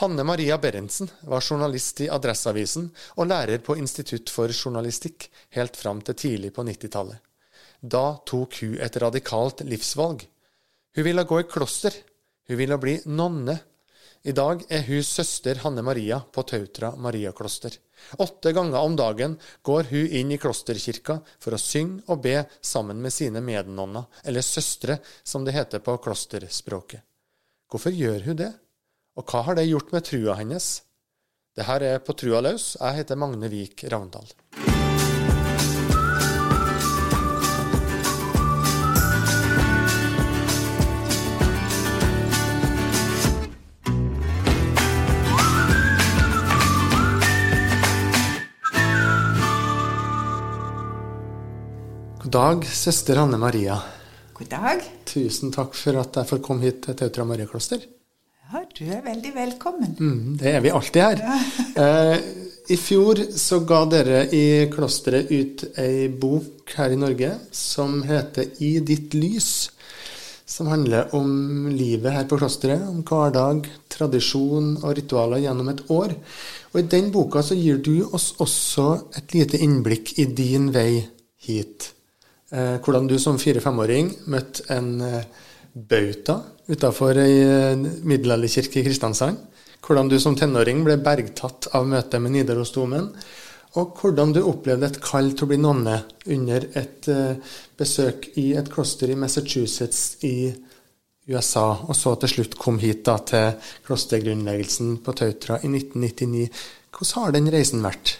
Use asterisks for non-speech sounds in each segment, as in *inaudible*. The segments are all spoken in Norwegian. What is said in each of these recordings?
Hanne Maria Berentsen var journalist i Adresseavisen og lærer på Institutt for journalistikk helt fram til tidlig på 90-tallet. Da tok hun et radikalt livsvalg. Hun ville gå i kloster. Hun ville bli nonne. I dag er hun søster Hanne Maria på Tautra Mariakloster. Åtte ganger om dagen går hun inn i klosterkirka for å synge og be sammen med sine mednonner, eller søstre, som det heter på klosterspråket. Hvorfor gjør hun det? Og hva har det gjort med trua hennes? Det her er På trua løs. Jeg heter Magne Vik Ravndal. God dag, søster Anne Maria. God dag. Tusen takk for at jeg får komme hit til Tautra Mariakloster. Ja, du er veldig velkommen. Mm, det er vi alltid her. *laughs* Eh, I fjor så ga dere i klosteret ut ei bok her i Norge som heter I ditt lys. Som handler om livet her på klosteret, om hverdag, tradisjon og ritualer gjennom et år. Og I den boka så gir du oss også et lite innblikk i din vei hit. Eh, hvordan du som fire-femåring møtte en eh, bauta utafor ei eh, middelalderkirke i Kristiansand. Hvordan du som tenåring ble bergtatt av møtet med Nidarosdomen. Og hvordan du opplevde et kall til å bli nonne under et uh, besøk i et kloster i Massachusetts i USA, og så til slutt kom hit da til klostergrunnleggelsen på Tautra i 1999. Hvordan har den reisen vært?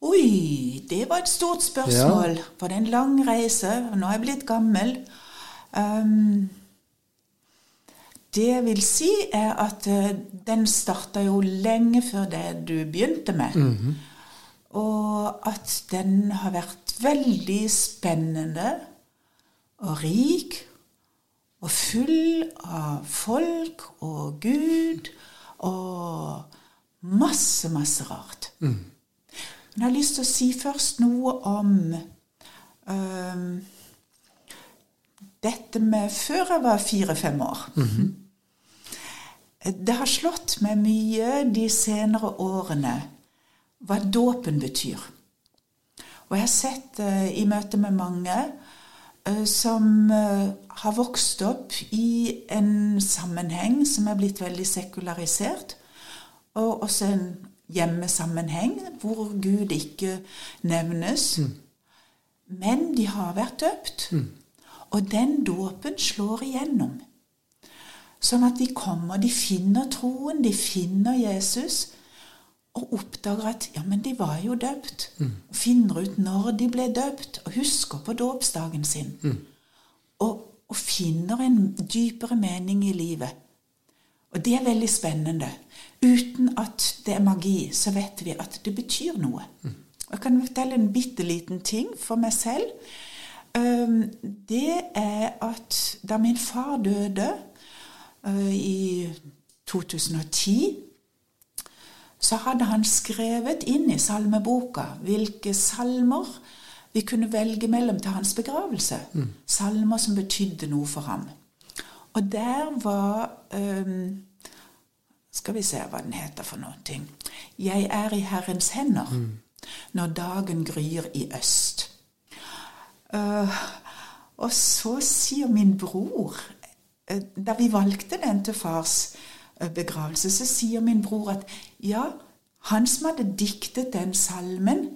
Oi, det var et stort spørsmål. Ja. For det en lang reise? Nå er jeg blitt gammel. Um, det jeg vil si, er at uh, den starta jo lenge før det du begynte med. Mm -hmm. Og at den har vært veldig spennende og rik og full av folk og Gud og masse, masse rart. Mm. Men jeg har lyst til å si først noe om um, dette med før jeg var fire-fem år. Mm -hmm. Det har slått meg mye de senere årene hva dåpen betyr. Og jeg har sett uh, i møte med mange uh, som uh, har vokst opp i en sammenheng som er blitt veldig sekularisert, og også en hjemmesammenheng hvor Gud ikke nevnes. Mm. Men de har vært døpt. Mm. Og den dåpen slår igjennom. Sånn at de kommer, de finner troen, de finner Jesus, og oppdager at ja, men de var jo døpt. Mm. Og finner ut når de ble døpt, og husker på dåpsdagen sin. Mm. Og, og, finner en dypere mening i livet. Og det er veldig spennende. Uten at det er magi, så vet vi at det betyr noe. Mm. Jeg kan fortelle en bitte liten ting for meg selv. Det er at da min far døde øh, i 2010, så hadde han skrevet inn i salmeboka hvilke salmer vi kunne velge mellom til hans begravelse. Mm. Salmer som betydde noe for ham. Og der var um, Skal vi se hva den heter for noe. Jeg er i Herrens hender mm. når dagen gryr i øst. Uh, og så sier min bror uh, Da vi valgte den til fars uh, begravelse, så sier min bror at ja, han som hadde diktet den salmen,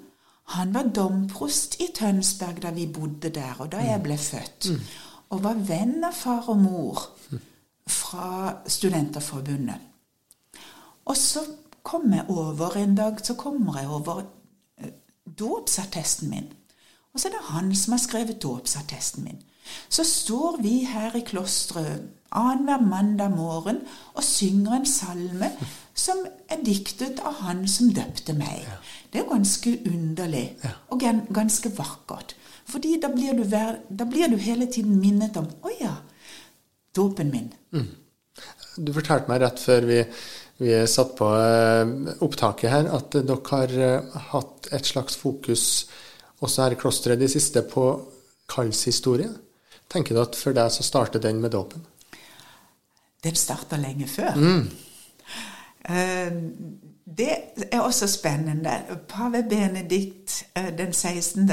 han var domprost i Tønsberg da vi bodde der, og da jeg ble født. Mm. Og var venn av far og mor fra Studenterforbundet. Og så kom jeg over en dag så kommer jeg over dåpsattesten min. Og så er det han som har skrevet dåpsattesten min. Så står vi her i klosteret annenhver mandag morgen og synger en salme som er diktet av han som døpte meg. Det er ganske underlig og ganske vakkert. Fordi da blir du, da blir du hele tiden minnet om Å ja, dåpen min. Mm. Du fortalte meg rett før vi, vi satt på eh, opptaket her, at dere har eh, hatt et slags fokus også så er klosteret de siste på kallshistorie. Tenker du at for deg så starter den med dåpen? Den starta lenge før. Mm. Eh, det er også spennende. Pave Benedikt den 16.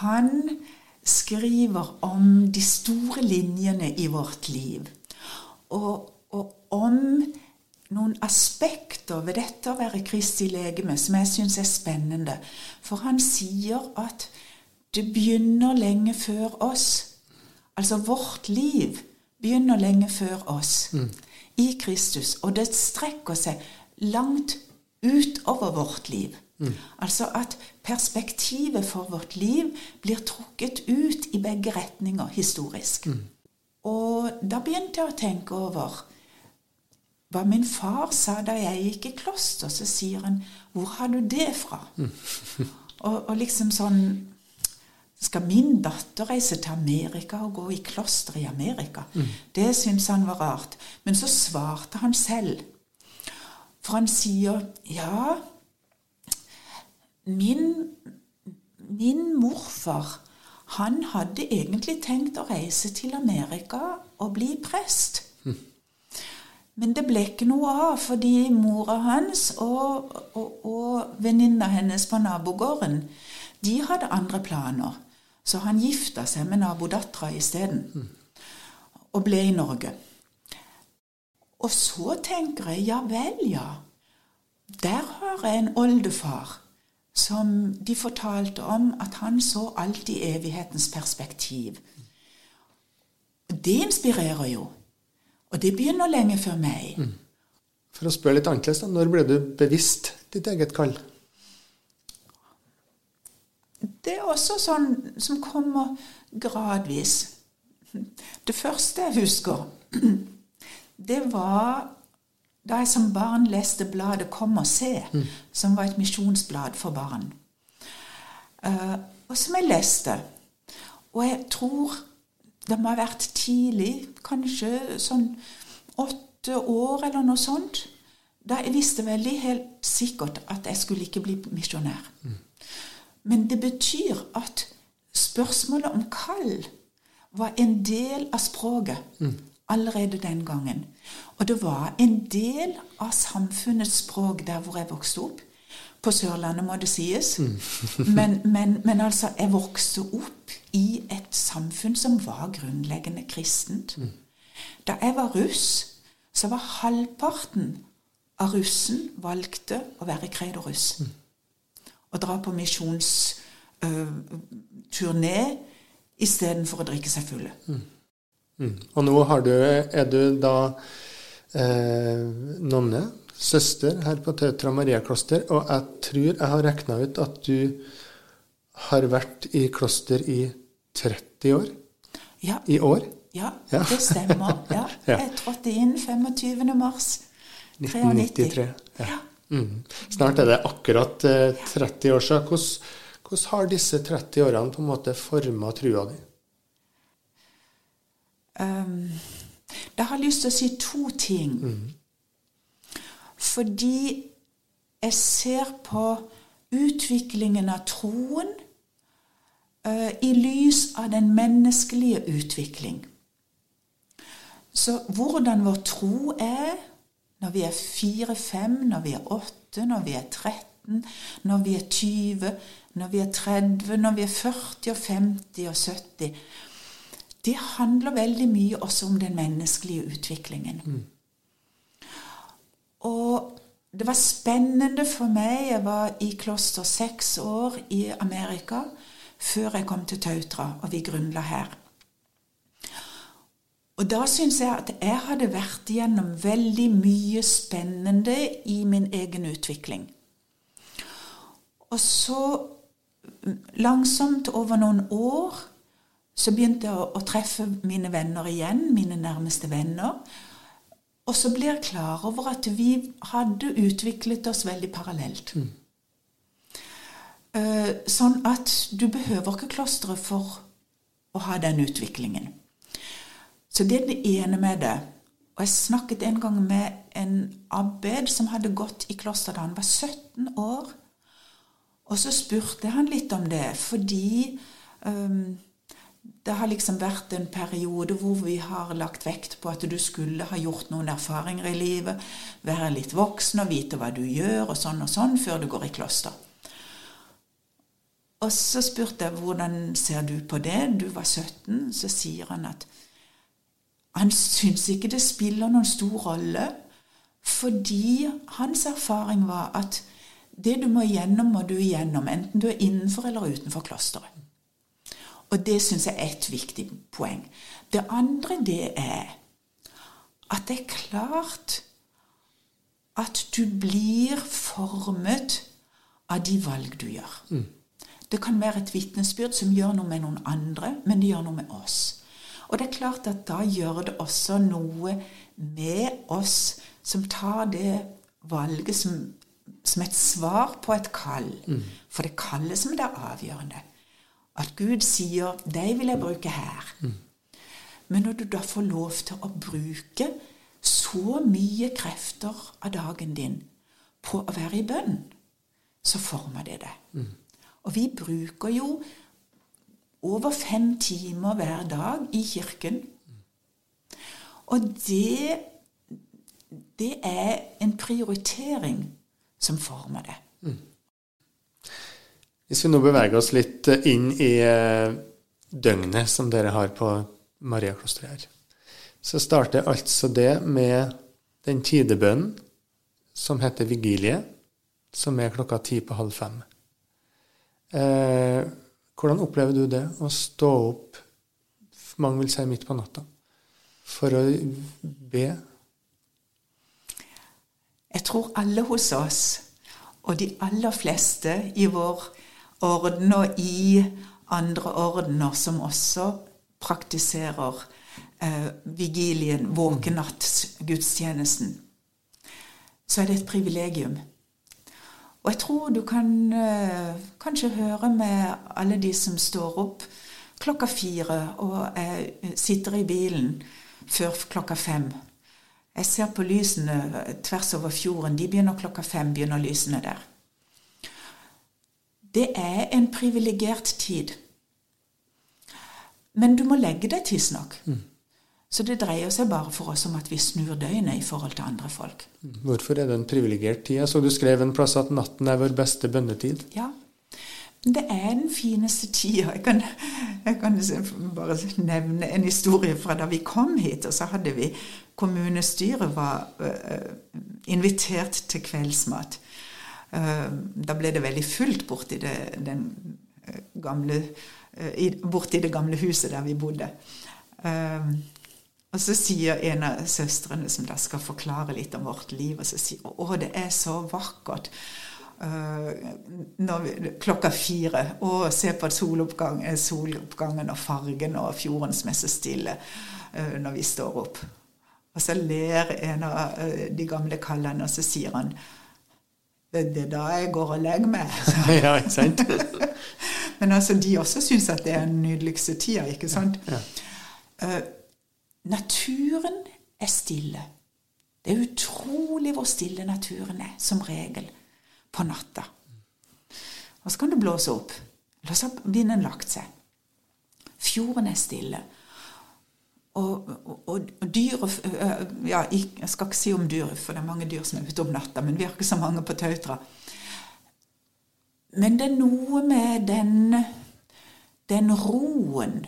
Han skriver om de store linjene i vårt liv. Og, og om noen aspekter ved dette å være Kristi legeme som jeg syns er spennende. For han sier at det begynner lenge før oss. Altså vårt liv begynner lenge før oss mm. i Kristus. Og det strekker seg langt utover vårt liv. Mm. Altså at perspektivet for vårt liv blir trukket ut i begge retninger historisk. Mm. Og da begynte jeg å tenke over hva min far sa da jeg gikk i kloster. Så sier han 'Hvor har du det fra?' *laughs* Og, og, liksom sånn Skal min datter reise til Amerika og gå i kloster i Amerika? Mm. Det syntes han var rart. Men så svarte han selv. For han sier, 'Ja, min, min morfar' han hadde egentlig tenkt å reise til Amerika og bli prest. Men det ble ikke noe av, fordi mora hans og, og, og venninna hennes på nabogården de hadde andre planer. Så han gifta seg med nabodattera isteden. Og ble i Norge. Og så tenker jeg ja vel, ja. Der har jeg en oldefar som de fortalte om at han så alltid evighetens perspektiv. Det inspirerer jo. Og det begynner lenge før meg. Mm. For å spørre litt annerledes, da. Når ble du bevisst ditt eget kall? Det er også sånn som kommer gradvis. Det første jeg husker, det var da jeg som barn leste bladet Kom og se, mm. som var et misjonsblad for barn. Uh, og som jeg leste. Og jeg tror det må ha vært tidlig, kanskje sånn åtte år eller noe sånt. Da jeg visste veldig helt sikkert at jeg skulle ikke bli misjonær. Mm. Men det betyr at spørsmålet om kall var en del av språket mm. allerede den gangen. Og det var en del av samfunnets språk der hvor jeg vokste opp. På Sørlandet, må det sies. Mm. *laughs* men, men, men, altså, jeg vokste opp i et samfunn som var grunnleggende kristent. Mm. Da jeg var russ, så var halvparten av russen valgte å være kredoruss. Å Og dra på misjonsturné uh, istedenfor å drikke seg fulle. Mm. Mm. Og nå du, er du da eh, nonne søster her på Tautra Maria-kloster, og jeg tror jeg har regna ut at du har vært i kloster i 30 år? Ja. I år? Ja, ja. det stemmer. Ja. *laughs* Jeg trådte inn 25. mars 1993. Ja. Mm. Snart er det akkurat eh, 30 år siden. Hvordan, hvordan, har disse 30 årene på en måte forma trua di? Um, jeg har lyst til å si to ting. Mm. Fordi jeg ser på utviklingen av troen uh, i lys av den menneskelige utvikling. Så hvordan vår tro er når vi er fire-fem, når vi er åtte, når vi er 13, når vi er 20, når vi er 30, når vi er 40 og 50 og 70 Det handler veldig mye også om den menneskelige utviklingen. Mm. Og det var spennende for meg. Jeg var i kloster seks år i Amerika før jeg kom til Tautra, og vi grunnla her. Og da syns jeg at jeg hadde vært igjennom veldig mye spennende i min egen utvikling. Og så langsomt, over noen år, så begynte jeg å treffe mine venner igjen, mine nærmeste venner. Og så blir klar over at vi hadde utviklet oss veldig parallelt. Mm. Uh, sånn at du behøver ikke klosteret for å ha den utviklingen. Så det er det ene med det. Og jeg snakket en gang med en abbed som hadde gått i kloster da han var 17 år. Og så spurte han litt om det, fordi um, det har liksom vært en periode hvor vi har lagt vekt på at du skulle ha gjort noen erfaringer i livet, være litt voksen og vite hva du gjør, og sånn og sånn, før du går i kloster. Og så spurte jeg hvordan ser du på det. Du var 17. Så sier han at han syns ikke det spiller noen stor rolle, fordi hans erfaring var at det du må igjennom, må du igjennom, enten du er innenfor eller utenfor klosteret. Og det syns jeg er et viktig poeng. Det andre, det er at det er klart at du blir formet av de valg du gjør. Mm. Det kan være et vitnesbyrd som gjør noe med noen andre, men det gjør noe med oss. Og det er klart at da gjør det også noe med oss som tar det valget som, som et svar på et kall. Mm. For det kallet som det er avgjørende. At Gud sier 'deg vil jeg bruke her'. Mm. Men når du da får lov til å bruke så mye krefter av dagen din på å være i bønn, så former det det. Mm. Og vi bruker jo over fem timer hver dag i kirken. Og det, det er en prioritering som former det. Mm. Hvis vi nå beveger oss litt inn i eh, døgnet som dere har på Mariaklosteret her, så starter altså det med den tidebønnen som heter vigilie, som er klokka ti på halv fem. Eh, hvordan opplever du det, å stå opp, mange vil si midt på natta, for å be? Jeg tror alle hos oss, og de aller fleste i vår orden og i andre ordener som også praktiserer eh, vigilien, våkenatt-gudstjenesten, så er det et privilegium. Og jeg tror du kan eh, kanskje høre med alle de som står opp klokka fire og eh, sitter i bilen før klokka fem. Jeg ser på lysene tvers over fjorden. De begynner klokka fem. begynner lysene der. Det er en privilegert tid. Men du må legge deg tidsnok. Mm. Så det dreier seg bare for oss om at vi snur døgnet i forhold til andre folk. Hvorfor er det en privilegert tid? Så du skrev en plass at natten er vår beste bønnetid. Ja. Det er den fineste tida. Jeg kan, jeg kan bare nevne en historie fra da vi kom hit. Og så hadde vi Kommunestyret var uh, invitert til kveldsmat. Uh, da ble det veldig fullt borti det, den, uh, gamle, borti det gamle huset der vi bodde. Og så sier en av søstrene som da skal forklare litt om vårt liv, og så sier hun å, det er så vakkert. Vi, klokka fire. Å, se på soloppgang, eh, soloppgangen og fargen og fjorden som er så stille når vi står opp. Og så ler en av de gamle kallene, og så sier han det, er da jeg går og legger meg. *laughs* ja, ikke sant? *laughs* Men altså, de også syns at det er den nydeligste tida, ikke sant? Ja. Ja. Naturen er stille. Det er utrolig hvor stille naturen er, som regel, på natta. Og så kan det blåse opp. Eller så har vinden lagt seg. Fjorden er stille. Og, og, og dyr ja, Jeg skal ikke si om dyr, for det er mange dyr som er ute om natta, men vi har ikke så mange på Tautra. Men det er noe med den, den roen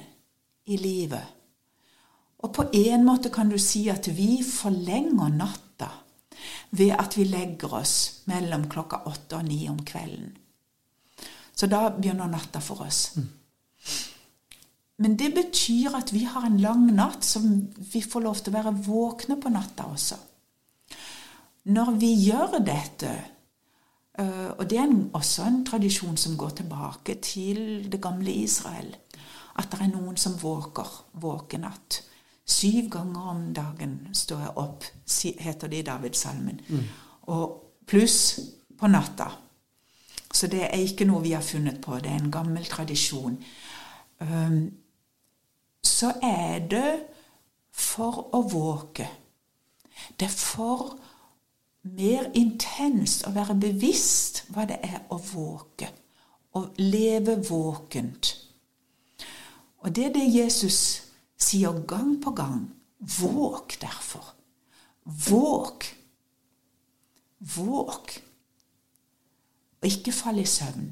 i livet og på en måte kan du si at vi forlenger natta ved at vi legger oss mellom klokka åtte og ni om kvelden. Så da begynner natta for oss. Mm. Men det betyr at vi har en lang natt som vi får lov til å være våkne på natta også. Når vi gjør dette, øh, og det er også en tradisjon som går tilbake til det gamle Israel, at det er noen som våker våkenatt. Syv ganger om dagen står jeg opp, heter det i Davidssalmen. Mm. Og pluss på natta. Så det er ikke noe vi har funnet på. Det er en gammel tradisjon. Um, så er det for å våke. Det er for mer intenst å være bevisst hva det er å våke. Å leve våkent. Og det er det Jesus sier gang på gang. Våk derfor. Våk. Våk. Og ikke fall i søvn.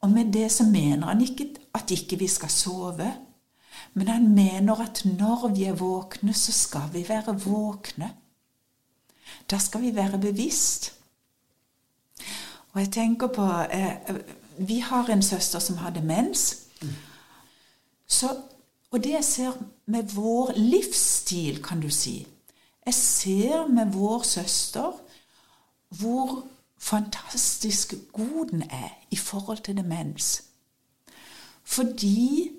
Og med det så mener han ikke at ikke vi skal sove, men han mener at når vi er våkne, så skal vi være våkne. Da skal vi være bevisst. Og jeg tenker på eh, Vi har en søster som har demens. Så, og det jeg ser med vår livsstil, kan du si Jeg ser med vår søster hvor fantastisk god den er i forhold til demens. Fordi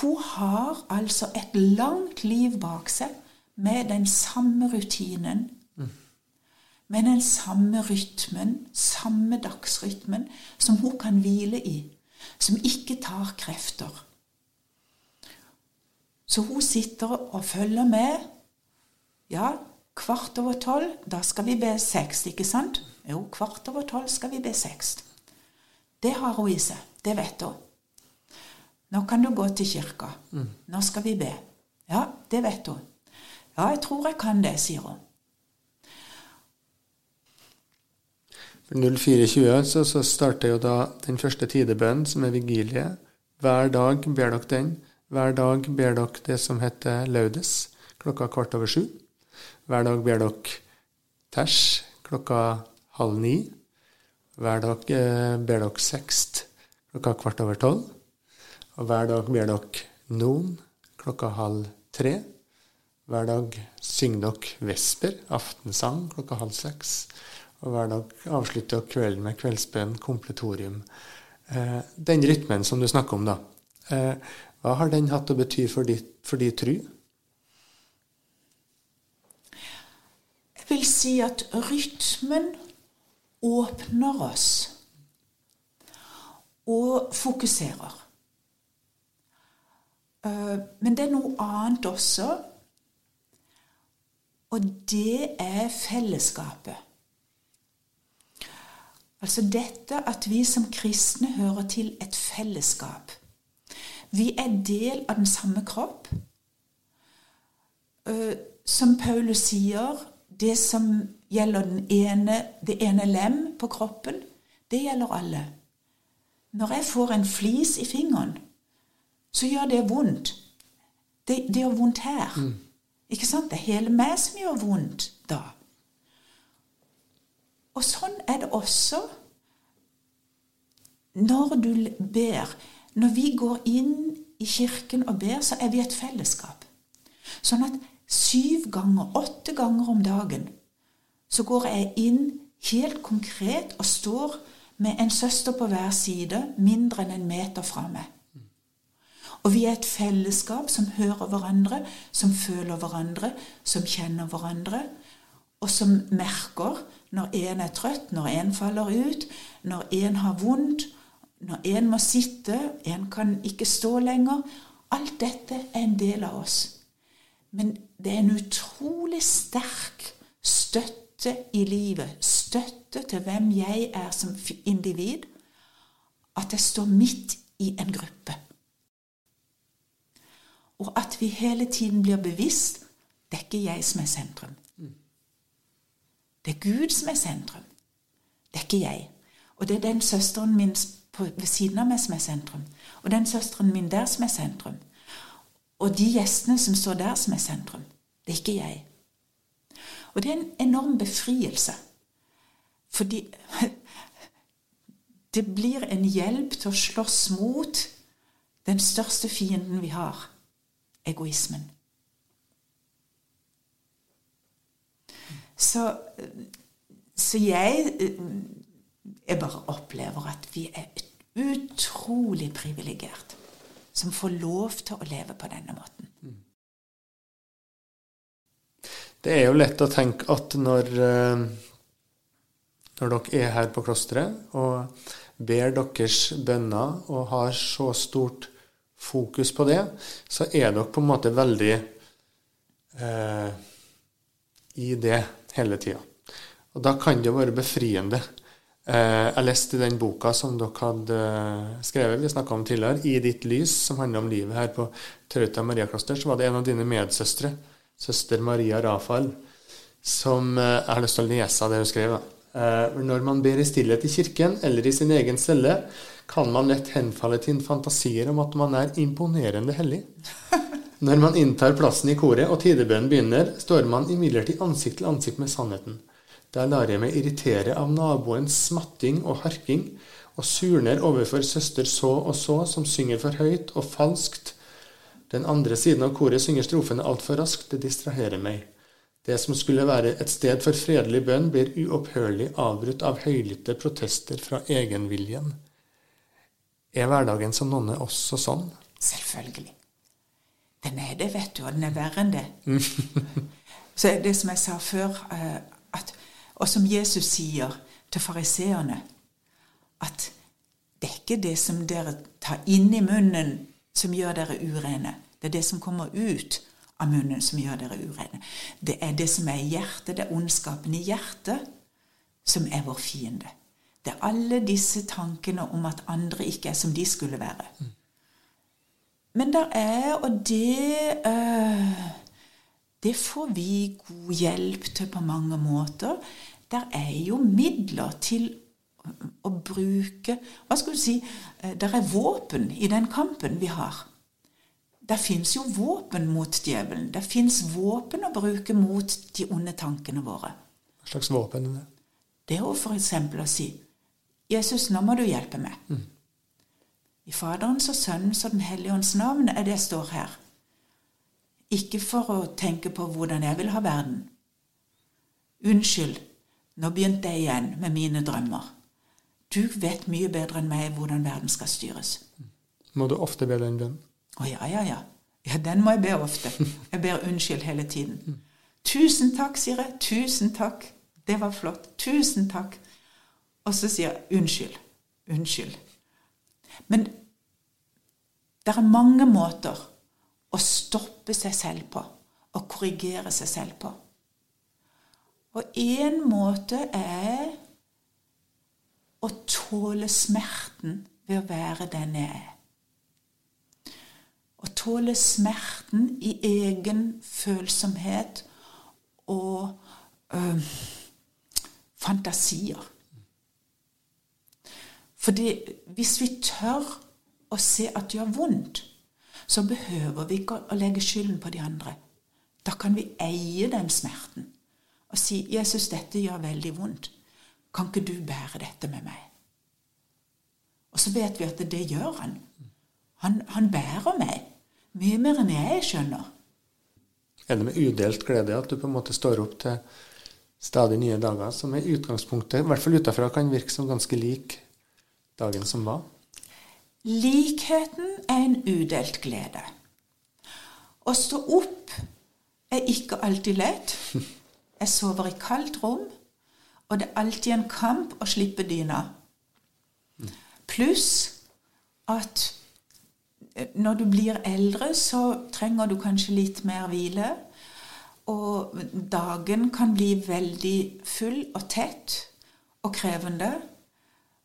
hun har altså et langt liv bak seg med den samme rutinen. Med den samme rytmen, samme dagsrytmen, som hun kan hvile i. Som ikke tar krefter. Så hun sitter og følger med. Ja, kvart over tolv, da skal vi be seks, ikke sant? Jo, kvart over tolv skal vi be seks. Det har hun i seg. Det vet hun. Nå kan du gå til kirka. Nå skal vi be. Ja, det vet hun. Ja, jeg tror jeg kan det, sier hun. For 0420 så, så starter jo da den første tidebønnen, som er vigilie. Hver dag ber dere den. Hver dag ber dere det som heter laudes, klokka kvart over sju. Hver dag ber dere ters klokka halv ni. Hver dag eh, ber dere sekst klokka kvart over tolv. Og hver dag ber dere noen klokka halv tre. Hver dag synger dere vesper, aftensang, klokka halv seks. Og hver dag avslutter dere kvelden med kveldsbønn, kompletorium. Eh, den rytmen som du snakker om, da. Eh, hva har den hatt å bety for ditt for de tru? Jeg vil si at rytmen åpner oss og fokuserer. Eh, Men det er noe annet også, og det er fellesskapet. Altså dette at vi som kristne hører til et fellesskap. Vi er del av den samme kropp. Eh, Som Paulus sier, det som gjelder ene, det ene lem på kroppen, det gjelder alle. Når jeg får en flis i fingeren, så gjør det vondt. Det, det gjør vondt her. Ikke sant? Det er hele meg som gjør vondt da. Og sånn er det også når du ber. Når vi går inn i kirken og ber, så er vi et fellesskap. Sånn at syv ganger, åtte ganger om dagen, så går jeg inn helt konkret og står med en søster på hver side, mindre enn en meter fra meg. Og vi er et fellesskap som hører hverandre, som føler hverandre, som kjenner hverandre, og som merker når en er trøtt, når en faller ut, når en har vondt, når en må sitte, en kan ikke stå lenger. Alt dette er en del av oss. Men det er en utrolig sterk støtte i livet, støtte til hvem jeg er som individ, at jeg står midt i en gruppe. Og at vi hele tiden blir bevisst det er ikke jeg som er sentrum. Det er Gud som er sentrum. Det er ikke jeg. Og det er den søsteren min på, ved siden av meg som er sentrum. Og den søsteren min der som er sentrum. Og de gjestene som står der, som er sentrum. Det er ikke jeg. Og det er en enorm befrielse. Fordi *laughs* det blir en hjelp til å slåss mot den største fienden vi har egoismen. Så, så jeg, jeg bare opplever at vi er utrolig privilegert som får lov til å leve på denne måten. Det er jo lett å tenke at når, eh, når dere er her på klosteret og ber deres bønner og har så stort fokus på det, så er dere på en måte veldig eh, i det hele tida. Og da kan det jo være befriende Eh, jeg leste den boka som dere hadde eh, skrevet, vi snakka om tidligere, 'I ditt lys', som handler om livet her på Trauta Mariakloster. Så var det en av dine medsøstre, søster Maria Rafael, som eh, Jeg har lyst til å lese det hun skrev. Når man ber i stillhet i kirken eller i sin egen celle, kan man lett henfalle til fantasier om at man er imponerende hellig. *laughs* Når man inntar plassen i koret og tidebønnen begynner, står man imidlertid ansikt til ansikt med sannheten. Der lar jeg meg irritere av naboens smatting og harking, og surner overfor søster så og så, som synger for høyt og falskt. Den andre siden av koret synger strofene altfor raskt, det distraherer meg. Det som skulle være et sted for fredelig bønn, blir uopphørlig avbrutt av høylytte protester fra egenviljen. Er hverdagen som nonne også sånn? Selvfølgelig. Den er det, vet du, og den er verre enn det. *laughs* Så det som jeg sa før, eh, at og som Jesus sier til fariseerne, at det er ikke det som dere tar inn i munnen, som gjør dere urene. Det er det som kommer ut av munnen, som gjør dere urene. Det er det som er i hjertet, det er ondskapen i hjertet, som er vår fiende. Det er alle disse tankene om at andre ikke er som de skulle være. Men der er, og det øh, Det får vi god hjelp til på mange måter der er jo midler til å bruke Hva skal du si eh, Der er våpen i den kampen vi har. Der fins jo våpen mot djevelen. Det fins våpen å bruke mot de onde tankene våre. Hva slags våpen er det? Det er jo f.eks. å si Jesus, nå må du hjelpe meg. Mm. I Faderens og Sønnens og Den hellige ånds navn er det jeg står her. Ikke for å tenke på hvordan jeg vil ha verden. Unnskyld, nå begynte jeg igjen med mine drømmer. Du vet mye bedre enn meg hvordan verden skal styres. Må du ofte be den bønnen? Å ja, ja, ja. Ja, den må jeg be ofte. Jeg ber unnskyld hele tiden. Tusen takk, sier jeg. Tusen takk. Det var flott. Tusen takk. Og så sier jeg unnskyld. Unnskyld. Men det er mange måter å stoppe seg selv på. Å korrigere seg selv på. Og én måte er å tåle smerten ved å være den jeg er. Å tåle smerten i egen følsomhet og øh, fantasier. Fordi hvis vi tør å se at det gjør vondt, så behøver vi ikke å legge skylden på de andre. Da kan vi eie den smerten og si 'Jesus, dette gjør veldig vondt. Kan ikke du bære dette med meg?' Og så vet vi at det gjør han. Han, han bærer meg. Mye mer enn jeg skjønner. Er det med udelt glede at du på en måte står opp til stadig nye dager, som i utgangspunktet, i hvert fall utafra, kan virke som ganske lik dagen som var? Likheten er en udelt glede. Å stå opp er ikke alltid lett. Jeg sover i kaldt rom, og det er alltid en kamp å slippe dyna. Pluss at når du blir eldre, så trenger du kanskje litt mer hvile. Og dagen kan bli veldig full og tett og krevende.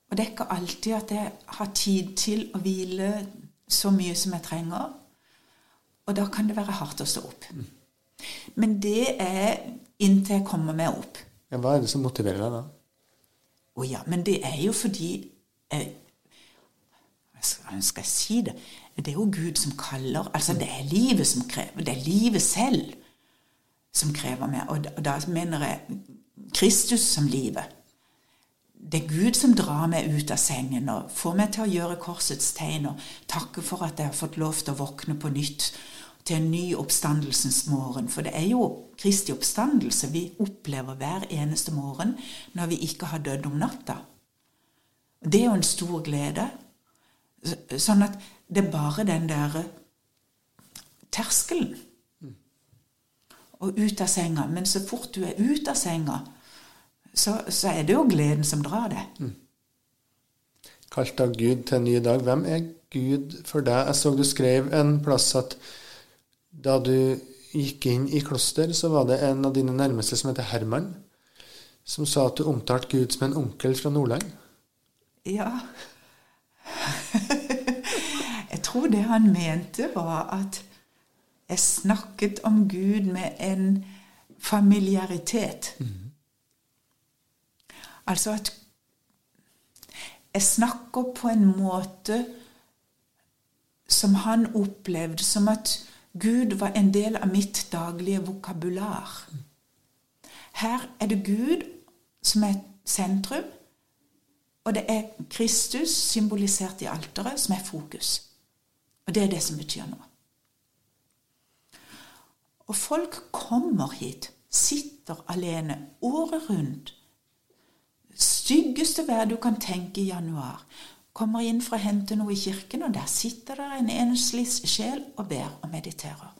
Og det er ikke alltid at jeg har tid til å hvile så mye som jeg trenger. Og da kan det være hardt å stå opp. Men det er inntil jeg kommer meg opp. Ja, hva er det som motiverer deg da? Å ja, men det er jo fordi eh, Hvordan skal jeg si det? Det er jo Gud som kaller. Altså, det er livet som krever. Det er livet selv som krever meg. Og da, og da mener jeg Kristus som livet. Det er Gud som drar meg ut av sengen og får meg til å gjøre korsets tegn og takke for at jeg har fått lov til å våkne på nytt til en ny oppstandelsens morgen. For det er jo Kristi oppstandelse vi opplever hver eneste morgen når vi ikke har dødd om natta. Det er jo en stor glede. Sånn at det er bare den der terskelen. Og ut av senga. Men så fort du er ute av senga, så, så, er det jo gleden som drar deg. Mm. Kalt av Gud til en ny dag. Hvem er Gud for deg? Jeg så du skrev en plass at da du gikk inn i kloster, så var det en av dine nærmeste som heter Herman, som sa at du omtalte Gud som en onkel fra Nordland. Ja. *laughs* tror det han mente, var at jeg snakket om Gud med en familiaritet. Mm. Altså at jeg snakker på en måte som han opplevde som at Gud var en del av mitt daglige vokabular. Her er det Gud som er sentrum, og det er Kristus symbolisert i alteret som er fokus. Og det er det som betyr noe. Og folk kommer hit, sitter alene året rundt. Styggeste vær du kan tenke i januar. Kommer inn for å hente noe i kirken, og der sitter det en enslig sjel og ber og mediterer.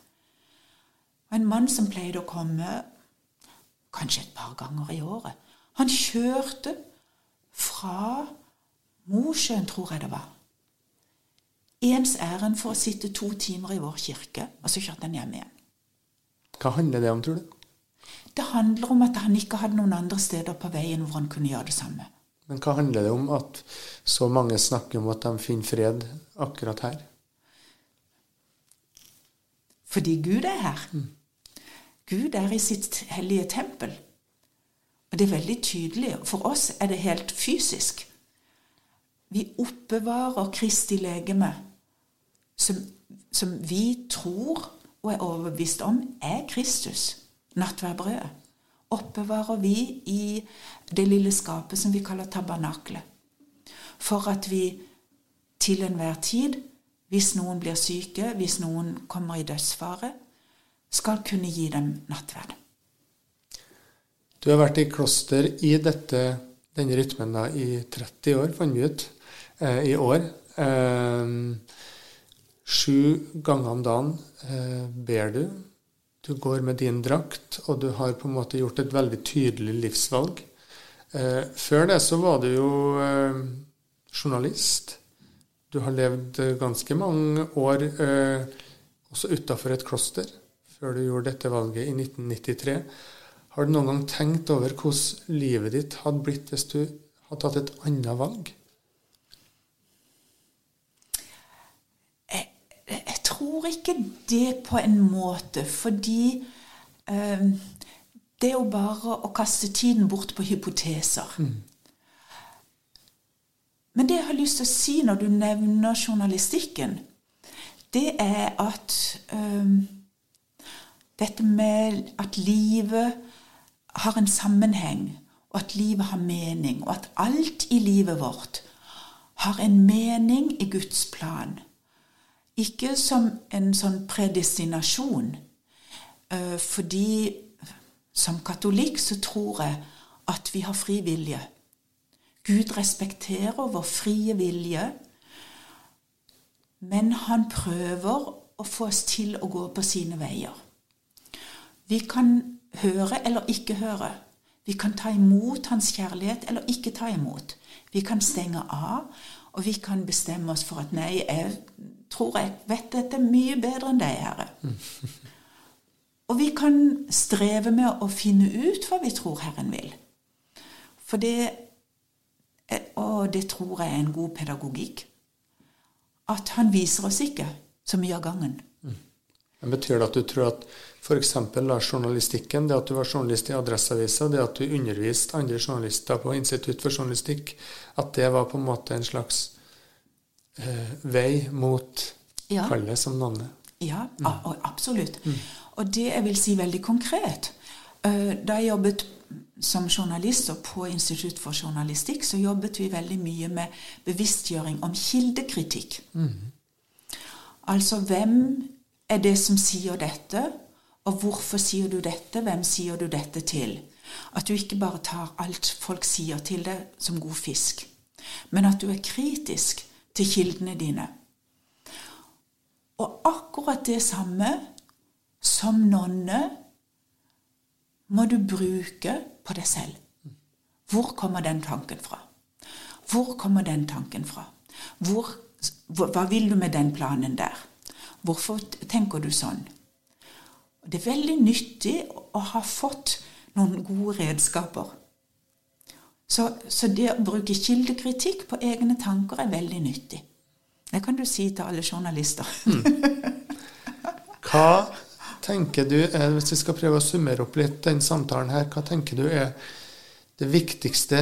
Og en mann som pleide å komme kanskje et par ganger i året, han kjørte fra Mosjøen, tror jeg det var, ens ærend for å sitte to timer i vår kirke, og så kjørte han hjem igjen. Hva handler det om, tror du? Det handler om at han ikke hadde noen andre steder på veien hvor han kunne gjøre det samme. Men hva handler det om at så mange snakker om at de finner fred akkurat her? Fordi Gud er her. Mm. Gud er i sitt hellige tempel. Og det er veldig tydelig. For oss er det helt fysisk. Vi oppbevarer Kristi legeme, som, som vi tror og er overbevist om er Kristus, nattverdbrødet, oppbevarer vi i det lille skapet som vi kaller tabernaklet. For at vi til enhver tid, hvis noen blir syke, hvis noen kommer i dødsfare, skal kunne gi dem nattverd. Du har vært i kloster i dette, denne rytmen da, i 30 år, fant vi ut, eh, i år. Eh, Sju ganger om dagen eh, ber du. Du går med din drakt, og du har på en måte gjort et veldig tydelig livsvalg. Eh, før det så var du jo eh, journalist. Du har levd ganske mange år eh, også utafor et kloster før du gjorde dette valget i 1993. Har du noen gang tenkt over hvordan livet ditt hadde blitt hvis du hadde tatt et annet valg? Tror ikke det på en måte, fordi eh, det er jo bare å kaste tiden bort på hypoteser. Mm. Men det jeg har lyst til å si når du nevner journalistikken, det er at eh, dette med at livet har en sammenheng, og at livet har mening, og at alt i livet vårt har en mening i Guds plan. Ikke som en sånn predestinasjon, eh, fordi som katolikk så tror jeg at vi har fri vilje. Gud respekterer vår frie vilje, men han prøver å få oss til å gå på sine veier. Vi kan høre eller ikke høre. Vi kan ta imot hans kjærlighet eller ikke ta imot. Vi kan stenge av, og vi kan bestemme oss for at nei, jeg tror jeg vet dette mye bedre enn deg, Herre. Og vi kan streve med å finne ut hva vi tror Herren vil. For det Og det tror jeg er en god pedagogikk. At han viser oss ikke så mye av gangen. Men Betyr det at du tror at f.eks. journalistikken, det at du var journalist i Adresseavisa, det at du underviste andre journalister på Institutt for journalistikk, at det var på en måte en slags eh, vei mot ja. kallet som navnet? Ja, mm. absolutt. Mm. Og det jeg vil si veldig konkret eh, Da jeg jobbet som journalist og på Institutt for journalistikk, så jobbet vi veldig mye med bevisstgjøring om kildekritikk. Mm. Altså hvem er det som sier dette, og hvorfor sier du dette? Hvem sier du dette til? At du ikke bare tar alt folk sier til deg som god fisk, men at du er kritisk til kildene dine. Og akkurat det samme som nonne må du bruke på deg selv. Hvor kommer den tanken fra? Hvor kommer den tanken fra? Hvor, hva vil du med den planen der? Hvorfor tenker du sånn? Det er veldig nyttig å ha fått noen gode redskaper Så, så det å bruke kildekritikk på egne tanker er veldig nyttig. Det kan du si til alle journalister. Hva tenker du, er, Hvis vi skal prøve å summere opp litt den samtalen her, hva tenker du er det viktigste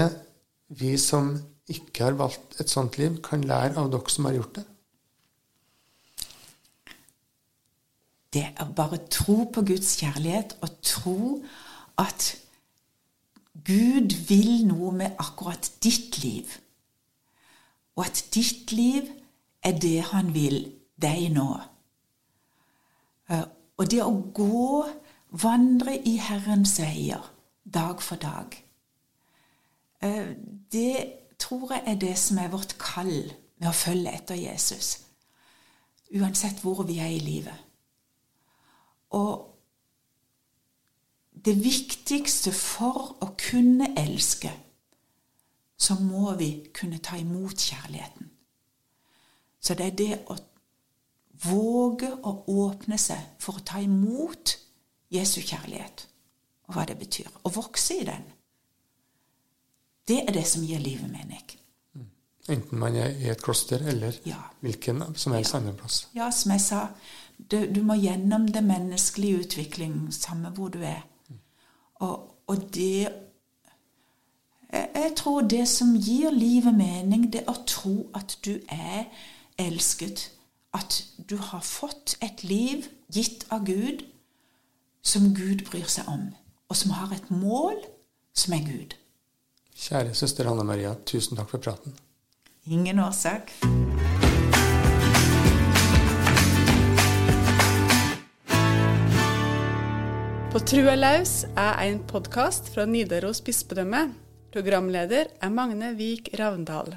vi som ikke har valgt et sånt liv, kan lære av dere som har gjort det? Det er bare tro på Guds kjærlighet og tro at Gud vil noe med akkurat ditt liv. Og at ditt liv er det han vil deg nå. Eh, og det å gå, vandre i Herrens veier dag for dag, eh, det tror jeg er det som er vårt kall med å følge etter Jesus. Uansett hvor vi er i livet. Og det viktigste for å kunne elske, så må vi kunne ta imot kjærligheten. Så det er det å våge å åpne seg for å ta imot Jesu kjærlighet, og hva det betyr. Å vokse i den. Det er det som gir livet mening. Enten man er i et kloster eller Ja. hvilken som helst Ja. annen plass. Ja, som jeg sa, du, du må gjennom det menneskelige utvikling, samme hvor du er. Og, og det jeg, jeg tror det som gir livet mening, det er å tro at du er elsket. At du har fått et liv gitt av Gud som Gud bryr seg om, og som har et mål som er Gud. Kjære søster Hanne Maria, tusen takk for praten. Ingen årsak. På Trua laus er en podkast fra Nidaros bispedømme. Programleder er Magne Vik Ravndal.